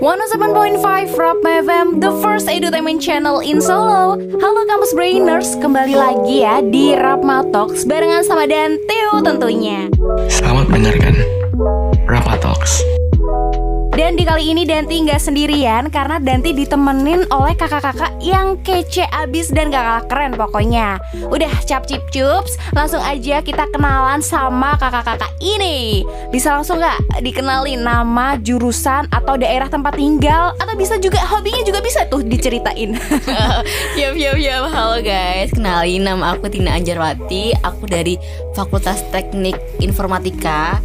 107.5 Rock FM, the first edutainment channel in Solo. Halo kampus brainers, kembali lagi ya di Rapma Talks barengan sama dan Theo tentunya. Selamat mendengarkan Rapa Talks. Dan di kali ini Danti nggak sendirian karena Danti ditemenin oleh kakak-kakak yang kece abis dan gak kalah keren pokoknya. Udah cap cip cups, langsung aja kita kenalan sama kakak-kakak ini. Bisa langsung nggak dikenalin nama, jurusan atau daerah tempat tinggal atau bisa juga hobinya juga bisa tuh diceritain. Yap yap yap Halo guys Kenalin nama aku Tina Anjarwati Aku dari Fakultas Teknik Informatika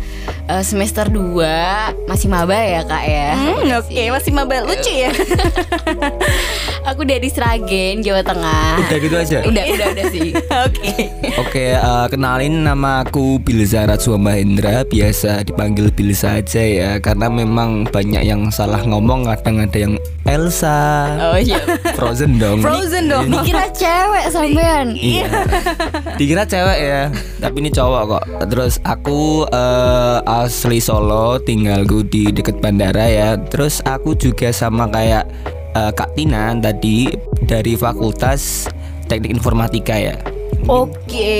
eh, Semester 2 Masih maba ya kak ya Hmm, oke masih maba lucu ya. Aku dari Sragen Jawa Tengah Udah gitu aja. Udah udah udah sih Oke. Oke, eh, kenalin nama aku Bilza Ratsua Mahendra, biasa dipanggil Bilza aja ya, karena memang banyak yang salah ngomong, kadang ada yang Elsa, Oh iya Frozen dong. Frozen dong. Dikira cewek sampean Iya. Dikira cewek ya, tapi ini cowok kok. Terus aku eh, asli Solo, tinggalku di deket bandara ya. Terus aku juga sama kayak eh, Kak Tina tadi dari Fakultas Teknik Informatika ya. Oke.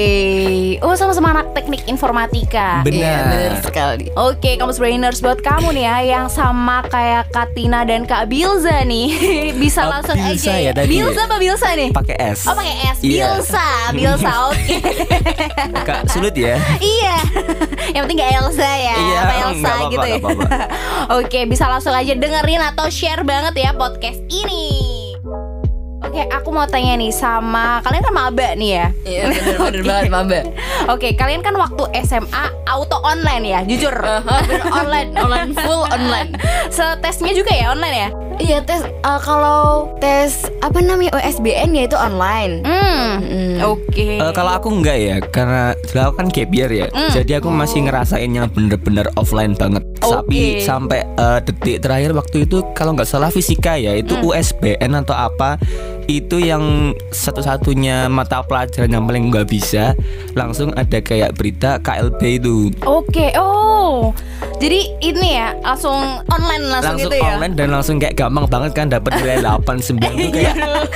Oh sama-sama anak teknik informatika. Benar. Iya bener sekali Oke, kampus brainers buat kamu nih ya yang sama kayak Katina dan Kak Bilza nih. Bisa Oh, langsung Bilza aja ya tadi Bilza ya? apa Bilza nih? Pakai S. Oh, pakai S. Iya. Bilza, Bilza. Oke. Kak sulit ya. iya. Yang penting gak Elsa ya. Iya, apa Elsa nggak apa-apa, gitu ya. Oke, bisa langsung aja dengerin atau share banget ya podcast ini. Oke, aku mau tanya nih sama kalian kan maba nih ya. Iya bener bener banget maba Oke, kalian kan waktu SMA auto online ya, jujur. Bener online Online full online Setesnya juga ya online ya? Iya tes eh, Kalau tes Apa namanya OSBN ya itu online Hmm. Mm. Oke. Eh, kalau aku enggak ya, karena aku kan gap year ya. Jadi aku masih ngerasain yang bener-bener offline banget. Tapi Oke. sampai eh, detik terakhir waktu itu kalau nggak salah fisika ya, itu USBN atau apa itu yang satu-satunya mata pelajaran yang paling nggak bisa langsung ada kayak berita KLB itu Oke. Oh. Jadi ini ya langsung online langsung, langsung gitu ya. online dan langsung kayak gampang banget kan dapat nilai 8 9 itu kayak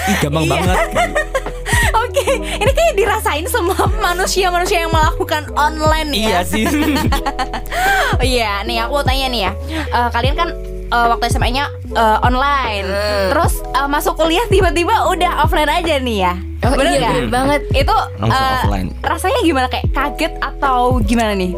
ih, gampang Iya. banget Oke, ini kayak dirasain semua manusia-manusia yang melakukan online ya. iya sih Oh iya, nih aku mau tanya nih ya. Eh, kalian kan eh, waktu SMA-nya eh, online. Terus eh, masuk kuliah tiba-tiba udah offline aja nih ya. Oh Bener iya nggak? bener banget Itu Langsung eh, offline. rasanya gimana kayak kaget atau gimana nih?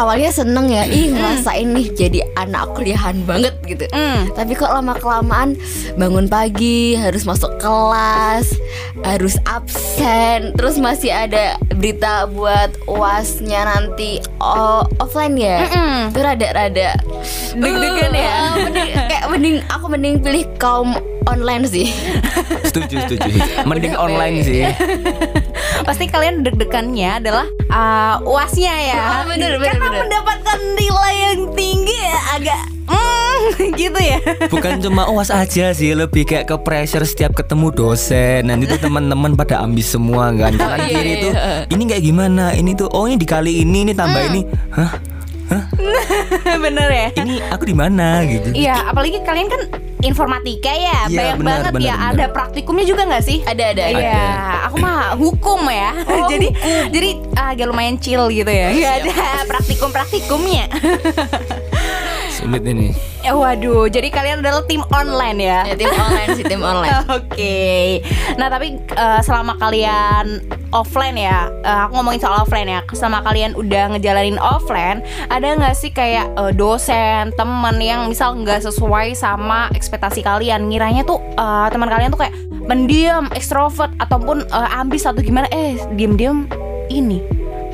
Awalnya seneng ya Ih ngerasain nih jadi anak kuliahan banget gitu Hmm. Tapi kok lama kelamaan bangun pagi harus masuk kelas harus absen terus masih ada berita buat uasnya nanti oh, offline ya Mm-mm. itu rada-rada Deg-degan ya? Uh, mending, kayak mending aku mending pilih kaum online sih setuju setuju mending Udah, online sih Pasti kalian deg-degannya adalah uh, uasnya ya. Oh, bener, bener, Karena bener. mendapatkan nilai yang tinggi ya, agak mm, gitu ya. bukan cuma uas aja sih lebih kayak ke pressure setiap ketemu dosen nanti tuh teman-teman pada ambis semua kan kanan iya, kiri iya, tuh iya. ini kayak gimana ini tuh oh ini dikali ini ini tambah ini hah Bener ya? ini aku di mana gitu Iya, apalagi kalian kan informatika ya, Iya, banyak benar, banget benar, ya. benar. Ada praktikumnya juga nggak sih? ada ada. Iya, aku mah hukum ya. jadi jadi agak lumayan chill gitu ya. Gak ada praktikum-praktikumnya. sulit ini Eh, Waduh, jadi kalian adalah tim online ya? Ya, tim online sih tim online Oke. Nah, tapi eh, selama kalian offline ya, eh, aku ngomongin soal offline ya. Selama kalian udah ngejalanin offline, ada nggak sih kayak eh, dosen, temen yang misal nggak sesuai sama ekspektasi kalian? Ngiranya tuh eh, teman kalian tuh kayak pendiam, ekstrovert ataupun eh, ambis atau gimana? Eh, diem-diem ini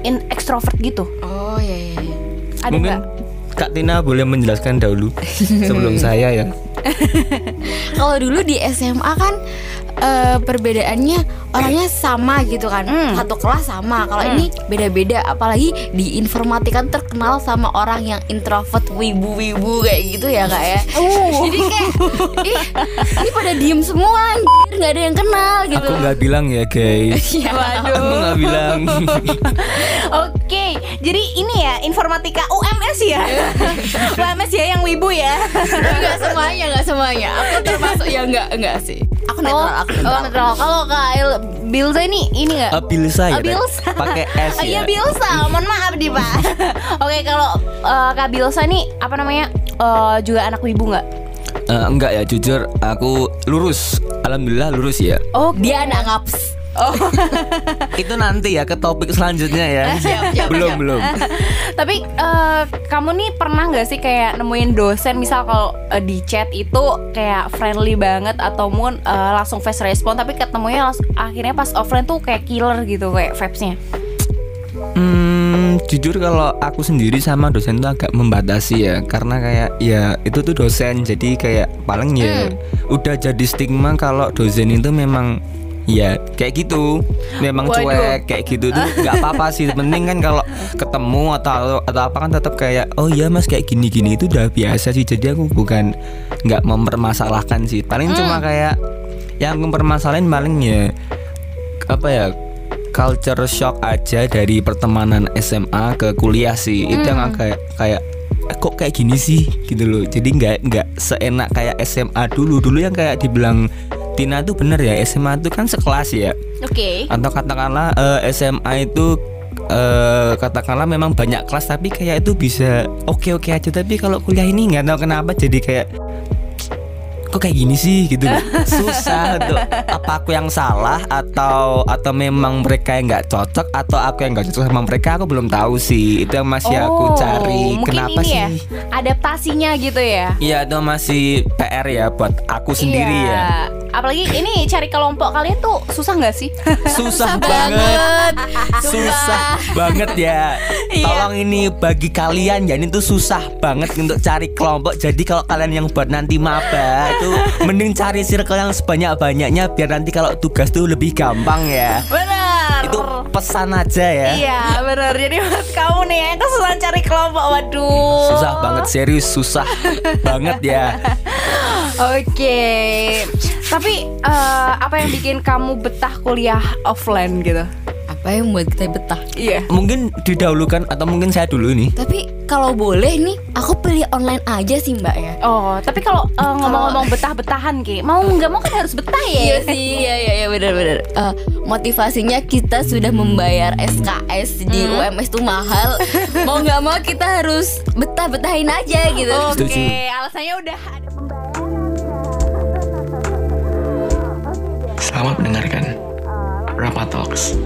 in ekstrovert gitu. oh iya iya, iya. Ada mungkin nggak? Kak Tina boleh menjelaskan dahulu sebelum saya ya Kalau dulu di SMA kan eh, perbedaannya orangnya sama gitu kan Hmm. satu kelas sama kalau Hmm. ini beda-beda apalagi di informatika kan terkenal sama orang yang introvert wibu-wibu kayak gitu ya kak ya Uh. jadi kayak ih ini pada diem semua anjir, nggak ada yang kenal gitu aku nggak bilang ya guys Iya. aku nggak bilang Oh, Oke, jadi ini ya informatika UMS ya, UMS ya yang wibu ya. Enggak semuanya, enggak semuanya. Aku termasuk yang enggak enggak sih. Aku netral, aku oh, netral. netral. Kalau Kak Il- Bilza ini ini nggak? Bilsa ya, Oh, Bilsa. Dek? Pakai S Oh, iya ya. Bilsa, mohon maaf nih Pak. Oke, kalau eh, Kak Bilsa nih apa namanya? eh, juga anak wibu nggak? Eh, enggak ya, jujur aku lurus. Alhamdulillah lurus ya. Oh, Dia anak ngaps. Itu nanti ya ke topik selanjutnya ya. Siap, siap, belum siap. belum. Tapi eh, kamu nih pernah nggak sih kayak nemuin dosen misal kalau eh, di chat itu kayak friendly banget atau mungkin eh, langsung fast respon tapi ketemunya langsung, akhirnya pas offline tuh kayak killer gitu kayak vibesnya. Hmm, jujur kalau aku sendiri sama dosen tuh agak membatasi ya Karena kayak ya itu tuh dosen Jadi kayak paling ya Udah jadi stigma kalau dosen itu memang Ya kayak gitu. Memang Waduh. cuek kayak gitu tuh. Nggak apa-apa sih Penting kan kalau ketemu atau atau apa kan tetap kayak Oh iya mas kayak gini-gini itu udah biasa sih. Jadi aku bukan nggak mempermasalahkan sih. Paling cuma kayak Yang mempermasalahin paling ya Apa ya culture shock aja dari pertemanan SMA ke kuliah sih. Itu yang kayak kayak eh, kok kayak gini sih? Gitu loh. Jadi nggak nggak seenak kayak SMA dulu. Dulu yang kayak dibilang Tina tuh bener ya SMA itu kan sekelas ya. Oke. atau katakanlah eh, SMA itu eh, katakanlah memang banyak kelas tapi kayak itu bisa oke oke aja. Tapi kalau kuliah ini nggak tahu kenapa jadi kayak kok kayak gini sih? gitu susah untuk apa aku yang salah atau atau memang mereka yang nggak cocok atau aku yang nggak cocok sama mereka aku belum tahu sih. Itu yang masih aku Oh, cari. mungkin kenapa ini sih? ya adaptasinya gitu ya. Iya itu masih PR ya buat aku sendiri Iya. ya Apalagi ini cari kelompok kalian tuh susah nggak sih? susah banget susah banget ya Iya. tolong ini bagi kalian ya ini tuh susah banget untuk cari kelompok jadi kalau kalian yang buat nanti maba itu mending cari circle yang sebanyak banyaknya biar nanti kalau tugas tuh lebih gampang ya Benar. itu pesan aja ya Iya benar. Jadi buat kamu nih yang kesusahan cari kelompok, waduh. susah banget serius susah banget ya Oke. Tapi eh, apa yang bikin kamu betah kuliah offline gitu? Apa yang membuat kita betah? Iya. mungkin didahulukan atau mungkin saya dulu nih Tapi kalau boleh nih, aku pilih online aja sih mbak ya. Oh, tapi kalau eh, ngomong-ngomong betah-betahan Ki, mau nggak mau kan harus betah ya? Iya sih, iya iya iya benar-benar. Eh, motivasinya kita sudah membayar SKS di UMS tuh mahal. mau nggak mau kita harus betah-betahin aja gitu. Oke, Setuju. alasannya udah ada Selamat mendengarkan Rapa Talks.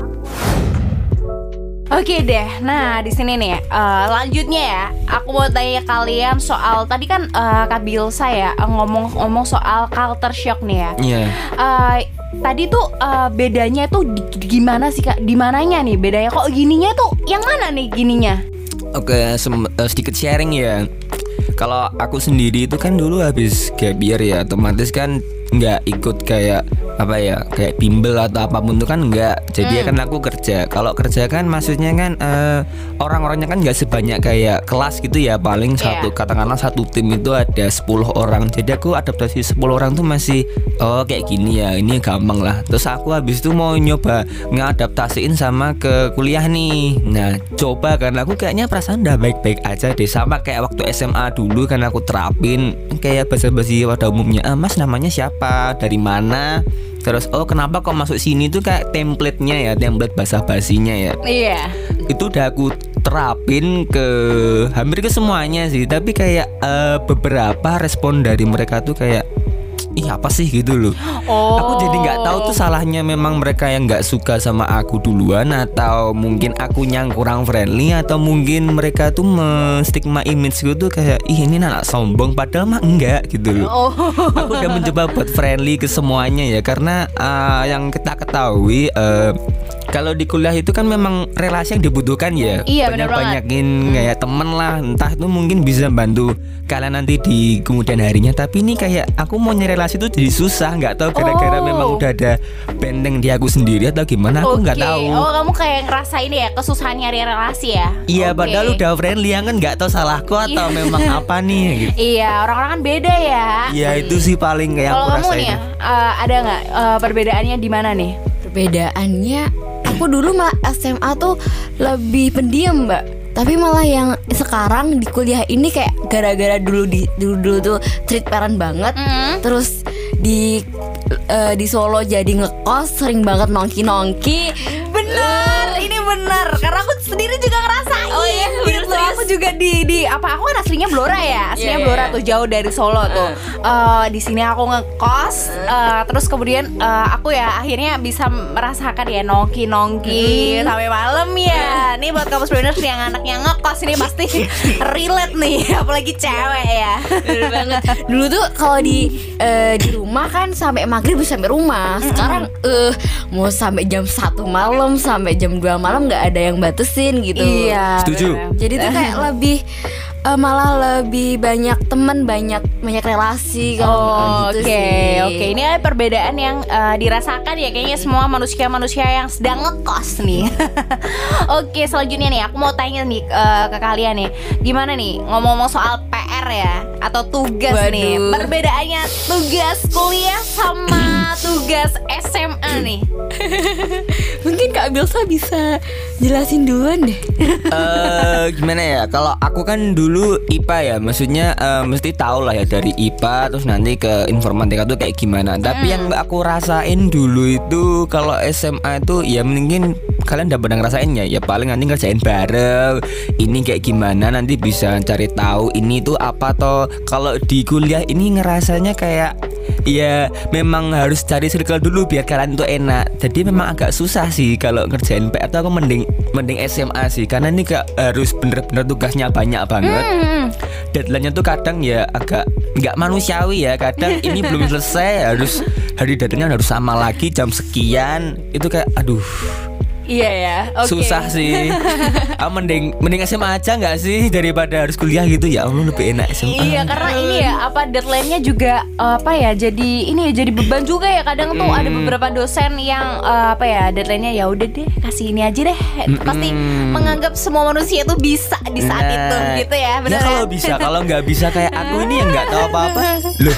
Oke deh, nah di sini nih eh, lanjutnya ya, aku mau tanya kalian soal tadi kan eh, Kak Bilsa ya eh, ngomong-ngomong soal culture shock nih ya. Iya Eh, tadi tuh eh, bedanya tuh di, di- gimana sih kak? Di mananya nih bedanya? Kok gininya tuh yang mana nih gininya? Oke, eh, sedikit sharing ya. Kalau aku sendiri itu kan dulu habis gap year ya, otomatis kan nggak ikut kayak apa ya, kayak bimbel atau apa pun itu kan nggak. Jadi ya kan aku kerja. Kalau kerja kan maksudnya kan eh, orang-orangnya kan nggak sebanyak kayak kelas gitu ya, paling Iya. satu katakanlah satu tim itu ada 10 orang. Jadi aku adaptasi 10 orang tuh masih oh kayak gini ya, ini gampang lah. Terus aku habis itu mau nyoba ngadaptasiin sama ke kuliah nih. Nah, coba kan aku kayaknya perasaan udah baik-baik aja deh sama kayak waktu SMA dulu kan aku terapin kayak basa-basi pada umumnya. Ah, Mas namanya siapa? Dari mana? Terus oh kenapa kok masuk sini tuh kayak template-nya ya, template bahasa basinya ya Iya. itu udah aku terapin ke hampir ke semuanya sih tapi kayak eh, beberapa respon dari mereka tuh kayak ih apa sih gitu loh Oh. aku jadi nggak tahu tuh salahnya memang mereka yang nggak suka sama aku duluan atau mungkin aku yang kurang friendly atau mungkin mereka tuh stigma image gue tuh kayak ih ini anak sombong padahal mah enggak gitu loh Oh. aku udah mencoba buat friendly ke semuanya ya karena uh, yang kita ketahui uh, kalau di kuliah itu kan memang relasi yang dibutuhkan ya Iya, benar banget. banyakin kayak temen lah entah itu mungkin bisa bantu kalian nanti di kemudian harinya tapi ini kayak aku mau nyari relasi itu jadi susah nggak tahu gara-gara Oh. memang udah ada benteng di aku sendiri atau gimana aku nggak Oke. tahu Oh, kamu kayak ngerasa ini ya kesusahan nyari relasi ya? iya Oke. padahal udah friendly ya kan nggak tahu salahku atau Iya. memang apa nih gitu Iya, orang-orang kan beda ya. ya itu sih paling kayak Kalau kamu rasain nih ya, eh, ada nggak eh, perbedaannya di mana nih? Perbedaannya aku dulu mah SMA tuh lebih pendiam mbak. Tapi malah yang sekarang di kuliah ini kayak gara-gara dulu di dulu dulu tuh treat parent banget. Mm. terus di eh, di Solo jadi ngekos sering banget nongki nongki Bener, bener Karena aku sendiri juga ngerasain Oh iya, gitu. bener, serius? Aku juga di, di apa aku kan aslinya Blora ya Aslinya Iya, iya, Blora iya. tuh jauh dari Solo tuh Eh, Di sini aku ngekos eh, Terus kemudian eh, aku ya akhirnya bisa merasakan ya nongki-nongki Sampai malam ya Nih buat kampus brainers yang anaknya ngekos Ini pasti relate nih Apalagi cewek ya Bener banget. Dulu tuh kalau di eh, di rumah kan sampai maghrib bisa sampai rumah. Sekarang eh mau sampai jam satu malam sampai jam 2 malam nggak ada yang batasin gitu. Iya Setuju. bener. Jadi tuh kayak lebih eh, malah lebih banyak teman, banyak banyak relasi Oh, kalau Oke, gitu sih. oke. Ini ada perbedaan yang eh, dirasakan ya kayaknya semua manusia-manusia yang sedang ngekos nih. oke, selanjutnya nih aku mau tanya nih eh, ke kalian nih. Gimana nih ngomong-ngomong soal PR ya atau tugas nih? Waduh. Perbedaannya tugas kuliah sama tugas SMA nih. Mungkin Kak Bilsa bisa jelasin duluan deh. Eh gimana ya? Kalau aku kan dulu IPA ya, maksudnya eh, mesti tahu lah ya dari IPA terus nanti ke informatika tuh kayak gimana. Tapi yang aku rasain dulu itu kalau SMA itu ya mungkin kalian udah pernah ngerasain ya, paling nanti ngerjain bareng. Ini kayak gimana nanti bisa cari tahu ini tuh apa toh. Kalau di kuliah ini ngerasanya kayak ya memang harus cari circle dulu biar kalian tuh enak. Jadi memang agak susah sih kalau ngerjain PR tuh aku mending mending SMA sih karena ini gak harus bener-bener tugasnya banyak banget. Hmm. Deadline-nya tuh kadang ya agak nggak manusiawi ya. Kadang ini belum selesai harus hari deadline harus sama lagi jam sekian. Itu kayak aduh Iya ya. Oke. susah sih. ah, mending mending SMA aja nggak sih daripada harus kuliah gitu ya. Allah lebih enak SMA. Iya karena ini ya apa deadline-nya juga eh, apa ya jadi ini ya jadi beban juga ya kadang tuh ada beberapa dosen yang eh, apa ya deadline-nya ya udah deh kasih ini aja deh pasti menganggap semua manusia tuh bisa di saat Nah, itu gitu ya benar ya kalau bisa kalau nggak bisa kayak aku ini yang nggak tahu apa-apa loh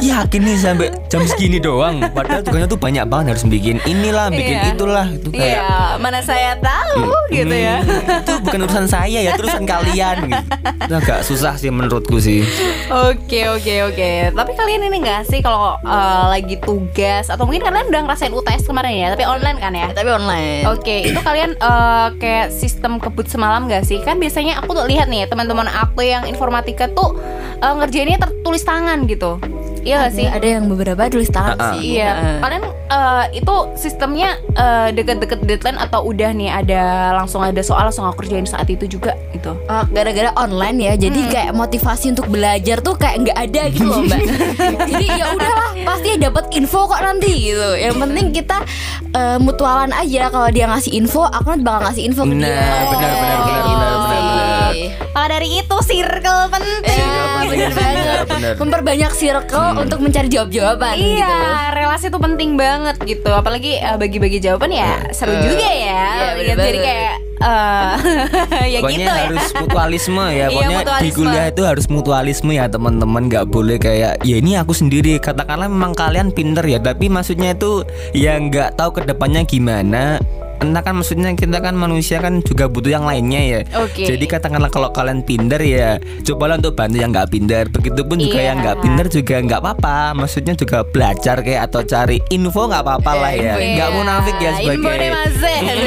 yakin nih sampai jam segini doang padahal tugasnya tuh banyak banget harus bikin inilah bikin Iya. Itulah itu kayak Iya mana saya tahu gitu ya Hmm, itu bukan urusan saya ya itu urusan kalian gitu. itu agak susah sih menurutku sih Oke oke oke. Tapi kalian ini nggak sih kalau eh, lagi tugas atau mungkin kalian udah ngerasain UTS kemarin ya, tapi online kan ya? Tapi online. Oke, itu kalian eh, kayak sistem kebut semalam gak sih? Kan biasanya aku tuh lihat nih teman-teman aku yang informatika tuh eh, ngerjainnya tertulis tangan gitu. Iya gak sih? Ada yang beberapa tulis tangan Ah, ah. sih. Iya. Heeh. Kalian eh, itu sistemnya eh, deket-deket deadline atau udah nih ada langsung ada soal langsung aku kerjain saat itu juga gitu? Oh, gara-gara online ya jadi kayak motivasi untuk belajar tuh kayak nggak ada gitu loh mbak jadi ya udahlah pasti dapat info kok nanti gitu yang penting kita eh, mutualan aja kalau dia ngasih info aku nanti bakal ngasih info ke Nah, dia benar, benar, benar, Kayak benar, gitu benar, benar. Maka dari itu circle penting. Eh, bener benar. memperbanyak circle untuk mencari jawab-jawaban Iya, gitu relasi itu penting banget gitu. Apalagi eh, bagi-bagi jawaban ya seru Eh, juga ya. iya, bener Gitu, Jadi kayak eh, ya Pokoknya gitu ya. harus mutualisme ya Iya, Pokoknya di mutualisme. kuliah itu harus mutualisme ya teman-teman nggak boleh kayak Ya ini aku sendiri Katakanlah memang kalian pinter ya Tapi maksudnya itu Ya nggak tahu ke depannya gimana Entah kan maksudnya kita kan manusia kan juga butuh yang lainnya ya Oke. Jadi katakanlah kalau kalian pinter ya Cobalah untuk bantu yang nggak pinter Begitupun juga Iya. yang nggak pinter juga nggak apa-apa Maksudnya juga belajar kayak atau cari info nggak apa-apa lah ya Info, Nggak Iya. munafik ya Info sebagai Mas,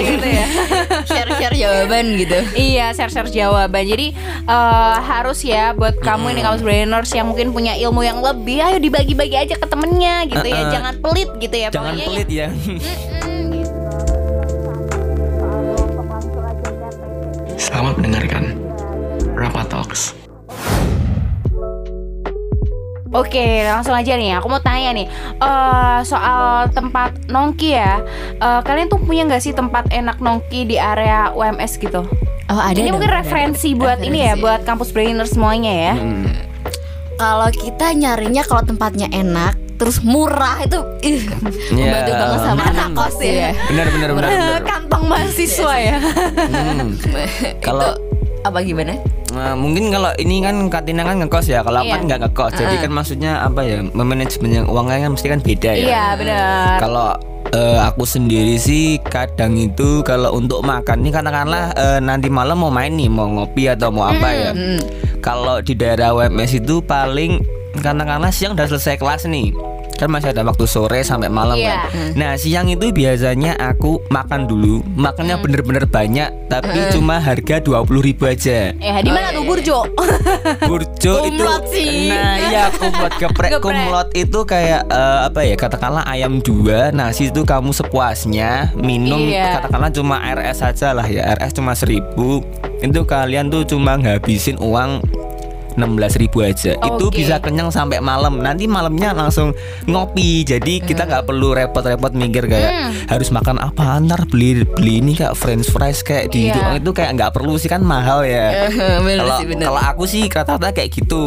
gitu ya. share-share jawaban gitu Iya, share-share jawaban. Jadi eh, harus ya buat kamu ini kamu brainers yang mungkin punya ilmu yang lebih, ayo dibagi-bagi aja ke temennya gitu ya. Uh-uh. Jangan pelit gitu ya. Jangan Pokoknya pelit ya Selamat mendengarkan Rapat Talks. Oke, langsung aja nih. Aku mau tanya nih, eh soal tempat nongki ya. Eh, kalian tuh punya nggak sih tempat enak nongki di area UMS gitu? oh ada ini dong, mungkin ada. referensi buat ini ya, Referensi. buat kampus brainer semuanya ya. Hmm. kalau kita nyarinya kalau tempatnya enak terus murah itu ih, membantu Ya. banget sama anak kos ya Benar benar benar. benar. Kantong mahasiswa ya. Hmm. Kalau apa gimana Nah, mungkin kalau ini kan Katina kan ngekos ya, kalau aku kan Iya. nggak ngekos. Jadi kan maksudnya apa ya, memanajemen uangnya kan mesti kan beda ya. Iya, benar. Kalau eh, aku sendiri sih kadang itu kalau untuk makan nih katakanlah eh, nanti malam mau main nih mau ngopi atau mau apa ya. Kalau di daerah WMS itu paling katakanlah siang udah selesai kelas nih kan masih ada waktu sore sampai malam Iya. kan. Nah siang itu biasanya aku makan dulu, makannya bener-bener banyak, tapi cuma harga dua puluh ribu aja. Eh, di mana tuh Burjo? Burjo itu sih. Nah iya kumlot geprek Geprek. Kumlot itu kayak eh, apa ya Katakanlah ayam dua Nasi itu kamu sepuasnya Minum Iya. katakanlah cuma RS saja lah ya RS cuma seribu Itu kalian tuh cuma ngabisin uang 16.000 ribu aja Itu Oke. bisa kenyang sampai malam Nanti malamnya langsung ngopi Jadi kita nggak perlu repot-repot mikir kayak Hmm. Harus makan apa Ntar beli beli ini kayak french fries kayak di Iya. itu Itu kayak nggak perlu sih kan mahal ya kalau kalau aku sih rata-rata kayak gitu.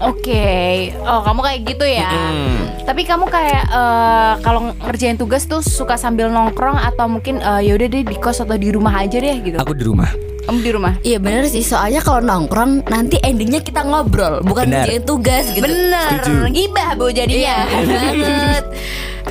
Oke, oh kamu kayak gitu ya. Mm. Tapi kamu kayak eh, kalau ngerjain tugas tuh suka sambil nongkrong atau mungkin eh, yaudah deh di kos atau di rumah aja deh gitu. Aku di rumah. Kamu di rumah. Iya bener sih soalnya kalau nongkrong nanti endingnya kita ngobrol bukan ngerjain tugas gitu. Bener, Setuju. gibah bu jadinya. Iya banget.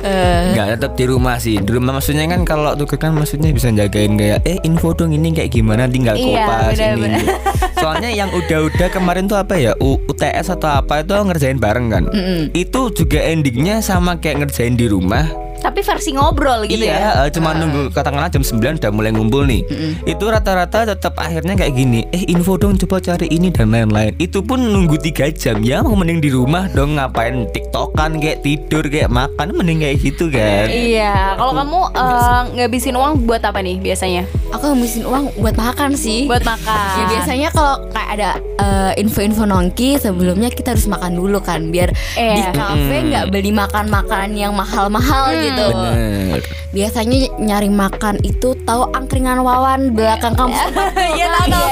Eh, Enggak tetap di rumah sih. Di rumah maksudnya kan kalau tugas kan maksudnya bisa jagain kayak eh info dong ini kayak gimana tinggal Iya, kopas ini. benar-benar. ini. Soalnya yang udah-udah kemarin tuh apa ya U- UTS atau apa itu ngerjain bareng kan. Itu juga endingnya sama kayak ngerjain di rumah. Tapi versi ngobrol gitu ya. iya, eh, cuma nunggu katakanlah jam 9 udah mulai ngumpul nih. Itu rata-rata tetap akhirnya kayak gini. Eh info dong coba cari ini dan lain-lain. Itu pun nunggu tiga jam ya. Mau mending di rumah dong ngapain tiktokan kayak tidur kayak makan mending kayak gitu kan. Iya, kalau kamu eh, ngabisin uang buat apa nih biasanya? aku ngabisin uang buat makan sih. Buat makan. Ya biasanya kalau kayak ada eh, info-info nongki sebelumnya kita harus makan dulu kan biar Iya. di kafe nggak beli makan-makan yang mahal-mahal gitu. Bener. Biasanya nyari makan itu tahu angkringan wawan belakang kampus. Iya, tahu, tahu.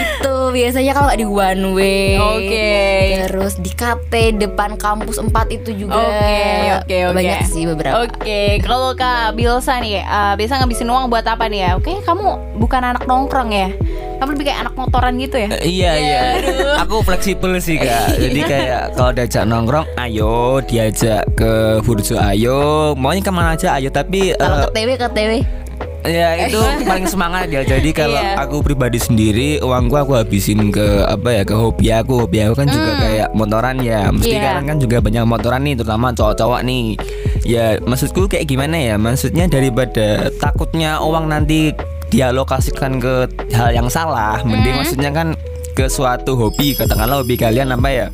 itu biasanya kalau di one way. Oke. Terus di KT depan kampus 4 itu juga. Oke, oke, oke. Banyak sih beberapa. Oke, kalau Kak Bilsa nih, eh, biasa ngabisin uang buat apa nih ya? Oke, kamu bukan anak nongkrong ya? Kamu lebih kayak anak motoran gitu ya? Eh, Iya iya, aku fleksibel sih kak. Jadi kayak kalau diajak nongkrong, ayo diajak ke Burjo, ayo. Maunya ke mana aja, ayo. Tapi Kalau eh, ke TW ke TW. Ya itu paling semangat ya. Jadi kalau Iya. aku pribadi sendiri uangku aku habisin ke apa ya ke hobi aku. Hobi aku kan juga kayak motoran ya. Mesti Iya. sekarang kan juga banyak motoran nih, terutama cowok-cowok nih. Ya maksudku kayak gimana ya? Maksudnya daripada takutnya uang nanti dialokasikan ke hal yang salah, mending maksudnya kan ke suatu hobi. Katakanlah hobi kalian apa ya?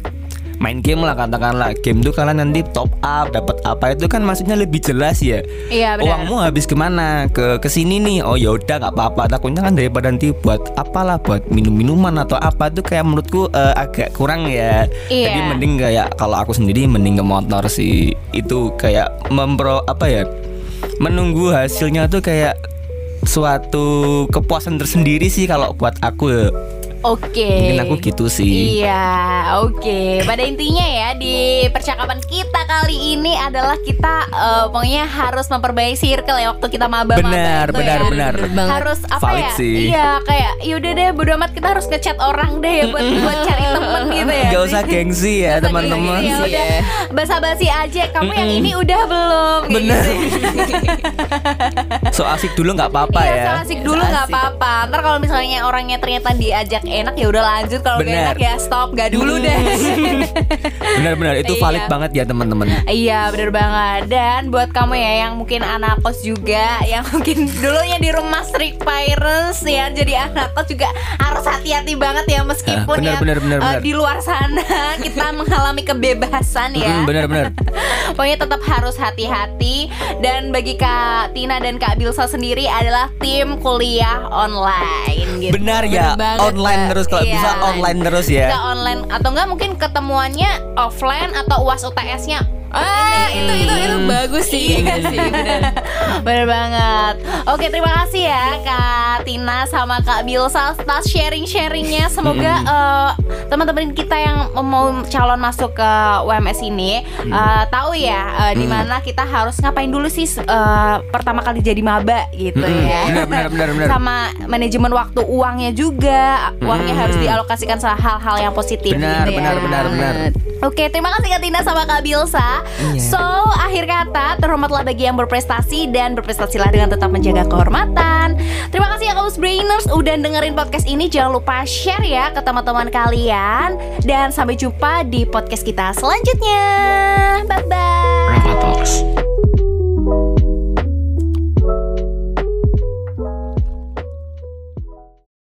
Main game lah katakanlah. Game tuh kalian nanti top up dapat apa itu kan maksudnya lebih jelas ya. Iya, benar. uangmu habis ke mana? Ke ke sini nih. Oh ya udah nggak apa-apa. Takutnya kan daripada nanti buat apalah buat minum minuman atau apa tuh kayak menurutku eh, agak kurang ya. Iya. jadi mending kayak kalau aku sendiri mending ke motor sih. Itu kayak mempro apa ya menunggu hasilnya tuh kayak suatu kepuasan tersendiri sih kalau buat aku Oke. mungkin aku gitu sih Iya, oke. Pada intinya ya di percakapan kita kali ini adalah kita eh, pokoknya harus memperbaiki circle ya waktu kita maba-maba Benar, itu benar, ya. benar. Banget. Harus apa Valid ya? sih. Iya, kayak yaudah deh bodo amat kita harus ngechat orang deh ya buat buat cari temen gitu ya. Gak usah gengsi ya teman-teman Ya udah basa-basi aja. Kamu yang ini udah belum? Bener. gitu ya. So asik dulu nggak apa-apa Iya, ya so asik dulu nggak asik. apa-apa. Ntar kalau misalnya orangnya ternyata diajak enak ya udah lanjut. Kalau gak enak ya stop, gak dulu deh. Benar-benar itu Iya. valid banget ya teman-teman Iya bener banget Dan buat kamu ya yang mungkin anak kos juga Yang mungkin dulunya di rumah strict parents ya Jadi anak kos juga harus hati-hati banget ya Meskipun bener, ya bener, bener, eh, bener. di luar sana kita mengalami kebebasan ya Benar-benar Pokoknya tetap harus hati-hati Dan bagi Kak Tina dan Kak Bilsa sendiri adalah tim kuliah online gitu Benar ya Bener banget, online Kak. terus kalau Iya. bisa online terus ya Bisa online atau enggak mungkin ketemuannya offline atau UAS UTS-nya Ah, itu itu itu bagus sih. Iya sih bener Bener banget. Oke terima kasih ya Kak Tina sama Kak Bilsa atas sharing-sharingnya. Semoga eh, teman-teman kita yang mau calon masuk ke WMS ini eh, Tahu ya eh, di mana kita harus ngapain dulu sih eh, Pertama kali jadi maba gitu ya. Benar, benar, benar. Sama manajemen waktu uangnya juga. Uangnya harus dialokasikan hal-hal yang positif Benar, gitu ya. benar, benar, benar. Oke, terima kasih Kak Tina sama Kak Bilsa. Iya. So, akhir kata, terhormatlah bagi yang berprestasi dan berprestasilah dengan tetap menjaga kehormatan. Terima kasih ya Kaus Brainers udah dengerin podcast ini. Jangan lupa share ya ke teman-teman kalian dan sampai jumpa di podcast kita selanjutnya. Bye bye.